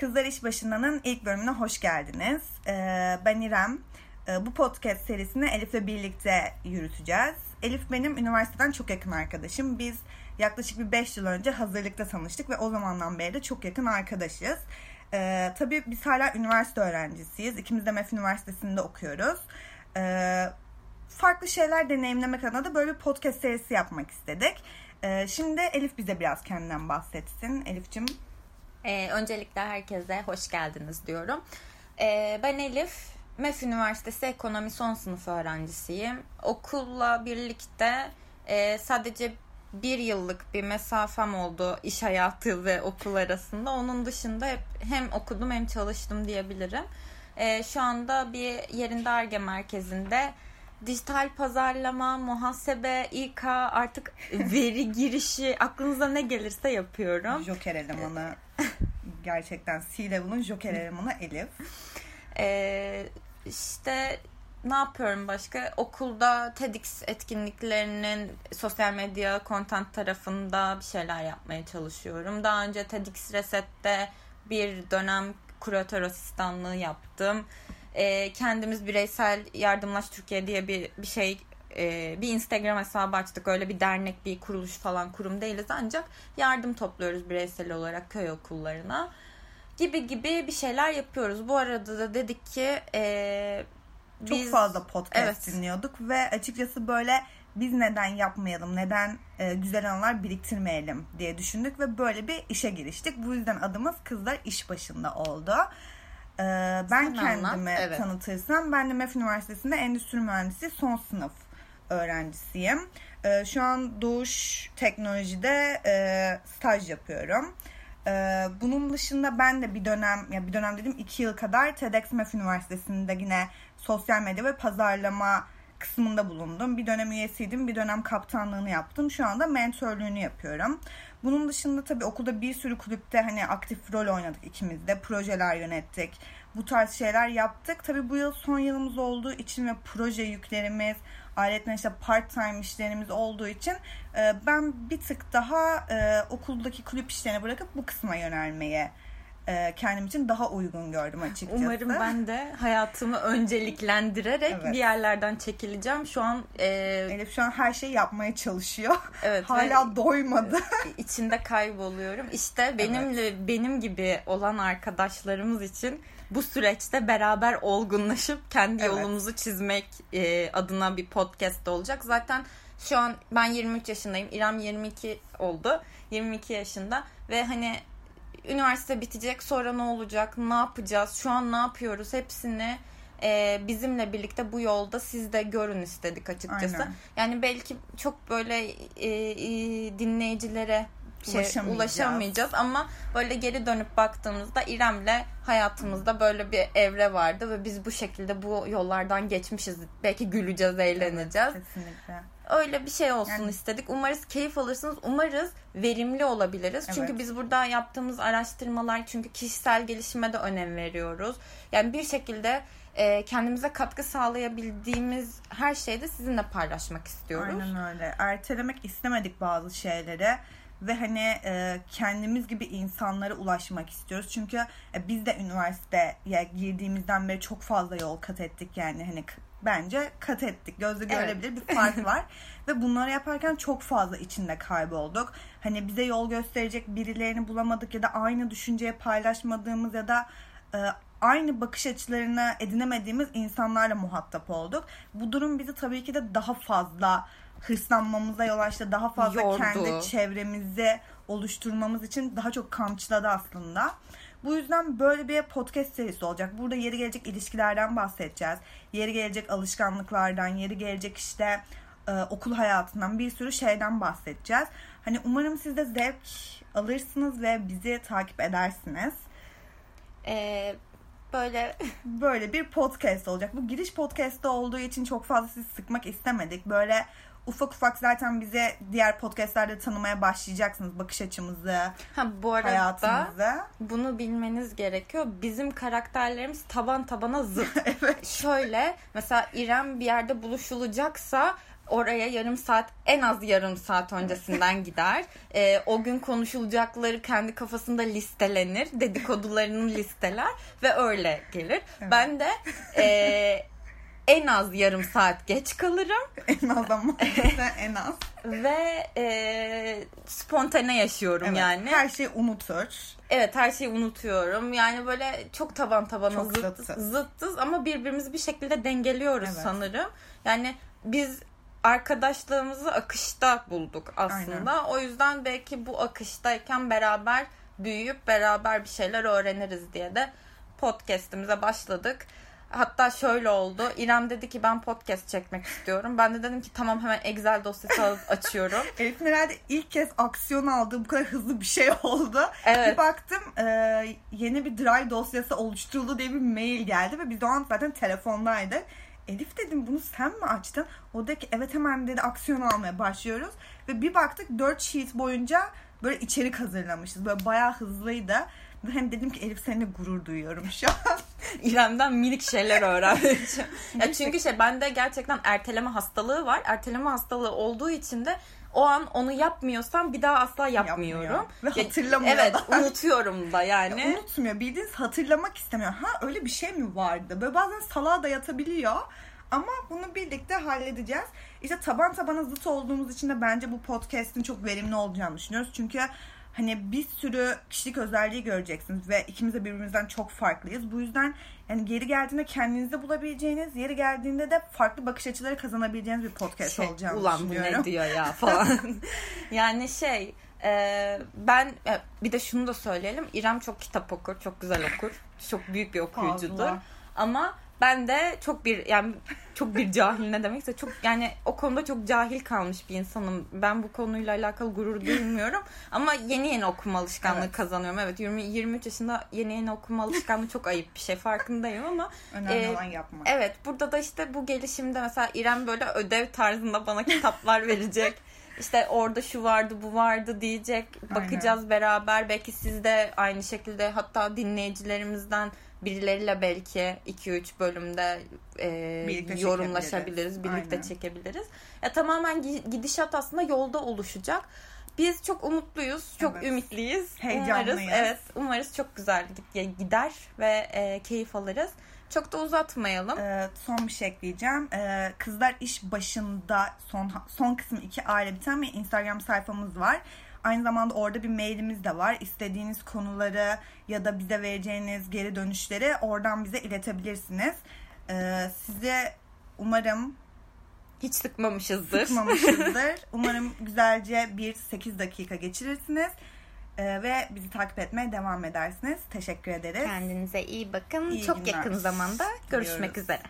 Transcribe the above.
Kızlar İş Başında'nın ilk bölümüne hoş geldiniz. Ee, ben İrem. Ee, bu podcast serisini Elif'le birlikte yürüteceğiz. Elif benim üniversiteden çok yakın arkadaşım. Biz yaklaşık bir 5 yıl önce hazırlıkta tanıştık ve o zamandan beri de çok yakın arkadaşız. Ee, tabii biz hala üniversite öğrencisiyiz. İkimiz de MEF Üniversitesi'nde okuyoruz. Farklı şeyler deneyimlemek adına da böyle bir podcast serisi yapmak istedik. Şimdi Elif bize biraz kendinden bahsetsin. Elif'cim Ee, öncelikle herkese hoş geldiniz diyorum. Ee, ben Elif, MEF Üniversitesi Ekonomi son sınıf öğrencisiyim. Okulla birlikte e, sadece bir yıllık bir mesafem oldu iş hayatı ve okul arasında. Onun dışında hep hem okudum hem çalıştım diyebilirim. Ee, şu anda bir yerinde ARGE merkezinde dijital pazarlama, muhasebe, İK artık veri girişi aklınıza ne gelirse yapıyorum. Joker elemanı gerçekten C-Level'ın Joker elemanı Elif. Ee, işte ne yapıyorum başka? Okulda TEDx etkinliklerinin sosyal medya content tarafında bir şeyler yapmaya çalışıyorum. Daha önce TEDx Reset'te bir dönem kuratör asistanlığı yaptım. Ee, kendimiz bireysel yardımlaş Türkiye diye bir bir şey e, bir Instagram hesabı açtık. Öyle bir dernek, bir kuruluş falan kurum değiliz ancak yardım topluyoruz bireysel olarak köy okullarına gibi gibi bir şeyler yapıyoruz. Bu arada da dedik ki e, Çok biz fazla podcast Evet. dinliyorduk ve açıkçası böyle biz neden yapmayalım, neden e, güzel anılar biriktirmeyelim diye düşündük ve böyle bir işe giriştik. Bu yüzden adımız Kızlar İş Başında oldu. E, ben Sen kendimi anlat, evet. tanıtırsam ben de MEF Üniversitesi'nde Endüstri Mühendisi son sınıf öğrencisiyim. E, şu an Doğuş Teknoloji'de e, staj yapıyorum. Ee, bunun dışında ben de bir dönem, ya bir dönem dedim iki yıl kadar TEDx MEF Üniversitesi'nde yine sosyal medya ve pazarlama kısmında bulundum. Bir dönem üyesiydim, bir dönem kaptanlığını yaptım. Şu anda mentörlüğünü yapıyorum. Bunun dışında tabii okulda bir sürü kulüpte hani aktif rol oynadık ikimiz de. Projeler yönettik. Bu tarz şeyler yaptık. Tabii bu yıl son yılımız olduğu için ve proje yüklerimiz, ayrıca işte part time işlerimiz olduğu için e, ben bir tık daha e, okuldaki kulüp işlerini bırakıp bu kısma yönelmeye e, kendim için daha uygun gördüm açıkçası. Umarım ben de hayatımı önceliklendirerek Evet. bir yerlerden çekileceğim. Şu an e, Elif şu an her şeyi yapmaya çalışıyor. evet Hala doymadı. içinde kayboluyorum. İşte benimle benim gibi olan arkadaşlarımız için bu süreçte beraber olgunlaşıp kendi Evet. yolumuzu çizmek e, adına bir podcast olacak. Zaten şu an ben 23 yaşındayım. İrem 22 oldu. 22 yaşında ve hani üniversite bitecek sonra ne olacak ne yapacağız şu an ne yapıyoruz hepsini e, bizimle birlikte bu yolda siz de görün istedik açıkçası. Aynen. Yani belki çok böyle e, e, dinleyicilere şey, Ulaşamayacağız. ulaşamayacağız ama böyle geri dönüp baktığımızda İrem'le hayatımızda böyle bir evre vardı ve biz bu şekilde bu yollardan geçmişiz. Belki güleceğiz, eğleneceğiz. Evet, kesinlikle. Öyle bir şey olsun Yani- istedik. Umarız keyif alırsınız. Umarız verimli olabiliriz. Çünkü Evet. biz burada yaptığımız araştırmalar çünkü kişisel gelişime de önem veriyoruz. Yani bir şekilde e, kendimize katkı sağlayabildiğimiz her şeyi de sizinle paylaşmak istiyoruz. Aynen öyle. Ertelemek istemedik bazı şeyleri ve hani e, kendimiz gibi insanlara ulaşmak istiyoruz. Çünkü e, biz de üniversiteye girdiğimizden beri çok fazla yol kat ettik yani hani bence kat ettik. Gözle Evet. görülebilir bir fark var ve bunları yaparken çok fazla içinde kaybolduk. Hani bize yol gösterecek birilerini bulamadık ya da aynı düşünceye paylaşmadığımız ya da e, aynı bakış açılarını edinemediğimiz insanlarla muhatap olduk. Bu durum bizi tabii ki de daha fazla hırslanmamıza yol açtı. Daha fazla Yordu. kendi çevremizi oluşturmamız için daha çok kamçıladı aslında. Bu yüzden böyle bir podcast serisi olacak. Burada yeri gelecek ilişkilerden bahsedeceğiz. Yeri gelecek alışkanlıklardan, yeri gelecek işte e, okul hayatından bir sürü şeyden bahsedeceğiz. Hani umarım siz de zevk alırsınız ve bizi takip edersiniz. E, böyle böyle bir podcast olacak. Bu giriş podcast'ı olduğu için çok fazla sizi sıkmak istemedik. Böyle ufak ufak zaten bize diğer podcastlerde tanımaya başlayacaksınız bakış açımızı, ha bu arada hayatımızı. bunu bilmeniz gerekiyor. Bizim karakterlerimiz taban tabana zıt. Şöyle mesela İrem bir yerde buluşulacaksa oraya yarım saat en az yarım saat öncesinden gider. Ee, o gün konuşulacakları kendi kafasında listelenir. Dedikodularını listeler ve öyle gelir. Evet. Ben de e, en az yarım saat geç kalırım En az ama en az. ve e, spontane yaşıyorum Evet, yani. Her şeyi unutur. Evet her şeyi unutuyorum. Yani böyle çok taban tabana Çok zıt, zıttız. zıttız ama birbirimizi bir şekilde dengeliyoruz Evet. sanırım. Yani biz arkadaşlığımızı akışta bulduk aslında. O yüzden belki bu akıştayken beraber büyüyüp beraber bir şeyler öğreniriz diye de podcast'imize başladık. Hatta şöyle oldu. İrem dedi ki ben podcast çekmek istiyorum. Ben de dedim ki tamam hemen Excel dosyası alıp açıyorum. Elif'in herhalde ilk kez aksiyon aldığı bu kadar hızlı bir şey oldu. Evet. Bir baktım e, yeni bir drive dosyası oluşturuldu diye bir mail geldi ve biz o an zaten telefondaydık. Elif dedim bunu sen mi açtın? O dedi ki evet hemen dedi aksiyon almaya başlıyoruz. Ve bir baktık 4 sheet boyunca böyle içerik hazırlamışız. Böyle bayağı hızlıydı. Ve hani dedim ki Elif seninle gurur duyuyorum şu an. İrem'den minik şeyler öğreneceğim. ya çünkü şey bende gerçekten erteleme hastalığı var. Erteleme hastalığı olduğu için de o an onu yapmıyorsam bir daha asla yapmıyorum. Yapmıyor. Ve Ya- hatırlamıyor Evet, da. unutuyorum da yani. Unutmuyor. Bildiğiniz hatırlamak istemiyor. Ha öyle bir şey mi vardı? Böyle bazen salağa da yatabiliyor. Ama bunu birlikte halledeceğiz. İşte taban tabana zıt olduğumuz için de bence bu podcast'in çok verimli olacağını düşünüyoruz. Çünkü hani bir sürü kişilik özelliği göreceksiniz ve ikimiz de birbirimizden çok farklıyız. Bu yüzden yani geri geldiğinde kendinizde bulabileceğiniz, yeri geldiğinde de farklı bakış açıları kazanabileceğiniz bir podcast Şey, olacağını ulan bu düşünüyorum. ne diyor ya falan. yani şey e, ben e, bir de şunu da söyleyelim. İrem çok kitap okur, çok güzel okur. Çok büyük bir okuyucudur. Fazla. Ama ben de çok bir yani çok bir cahil ne demekse çok yani o konuda çok cahil kalmış bir insanım. Ben bu konuyla alakalı gurur duymuyorum ama yeni yeni okuma alışkanlığı Evet. kazanıyorum. Evet 20 23 yaşında yeni yeni okuma alışkanlığı çok ayıp bir şey farkındayım ama Önemli Ee, olan yapmak. Evet burada da işte bu gelişimde mesela İrem böyle ödev tarzında bana kitaplar verecek. İşte orada şu vardı bu vardı diyecek. Bakacağız beraber. Belki siz de aynı şekilde hatta dinleyicilerimizden birileriyle belki 2-3 bölümde e, Birlikte yorumlaşabiliriz. Birlikte Aynen. çekebiliriz. Ya tamamen gi- gidişat aslında yolda oluşacak. Biz çok umutluyuz, çok Evet. ümitliyiz. Heyecanlıyız. Umarız, evet, umarız çok güzel gid- gider ve e, keyif alırız. Çok da uzatmayalım. Ee, son bir şey ekleyeceğim. Ee, Kızlar iş başında son son kısmı iki aile biten bir Instagram sayfamız var. Aynı zamanda orada bir mailimiz de var. İstediğiniz konuları ya da bize vereceğiniz geri dönüşleri oradan bize iletebilirsiniz. Ee, size umarım Hiç sıkmamışızdır. sıkmamışızdır. umarım güzelce bir 8 dakika geçirirsiniz. Ee, ve bizi takip etmeye devam edersiniz. Teşekkür ederiz. Kendinize iyi bakın. İyi Çok günler yakın zamanda görüşmek diliyoruz. üzere.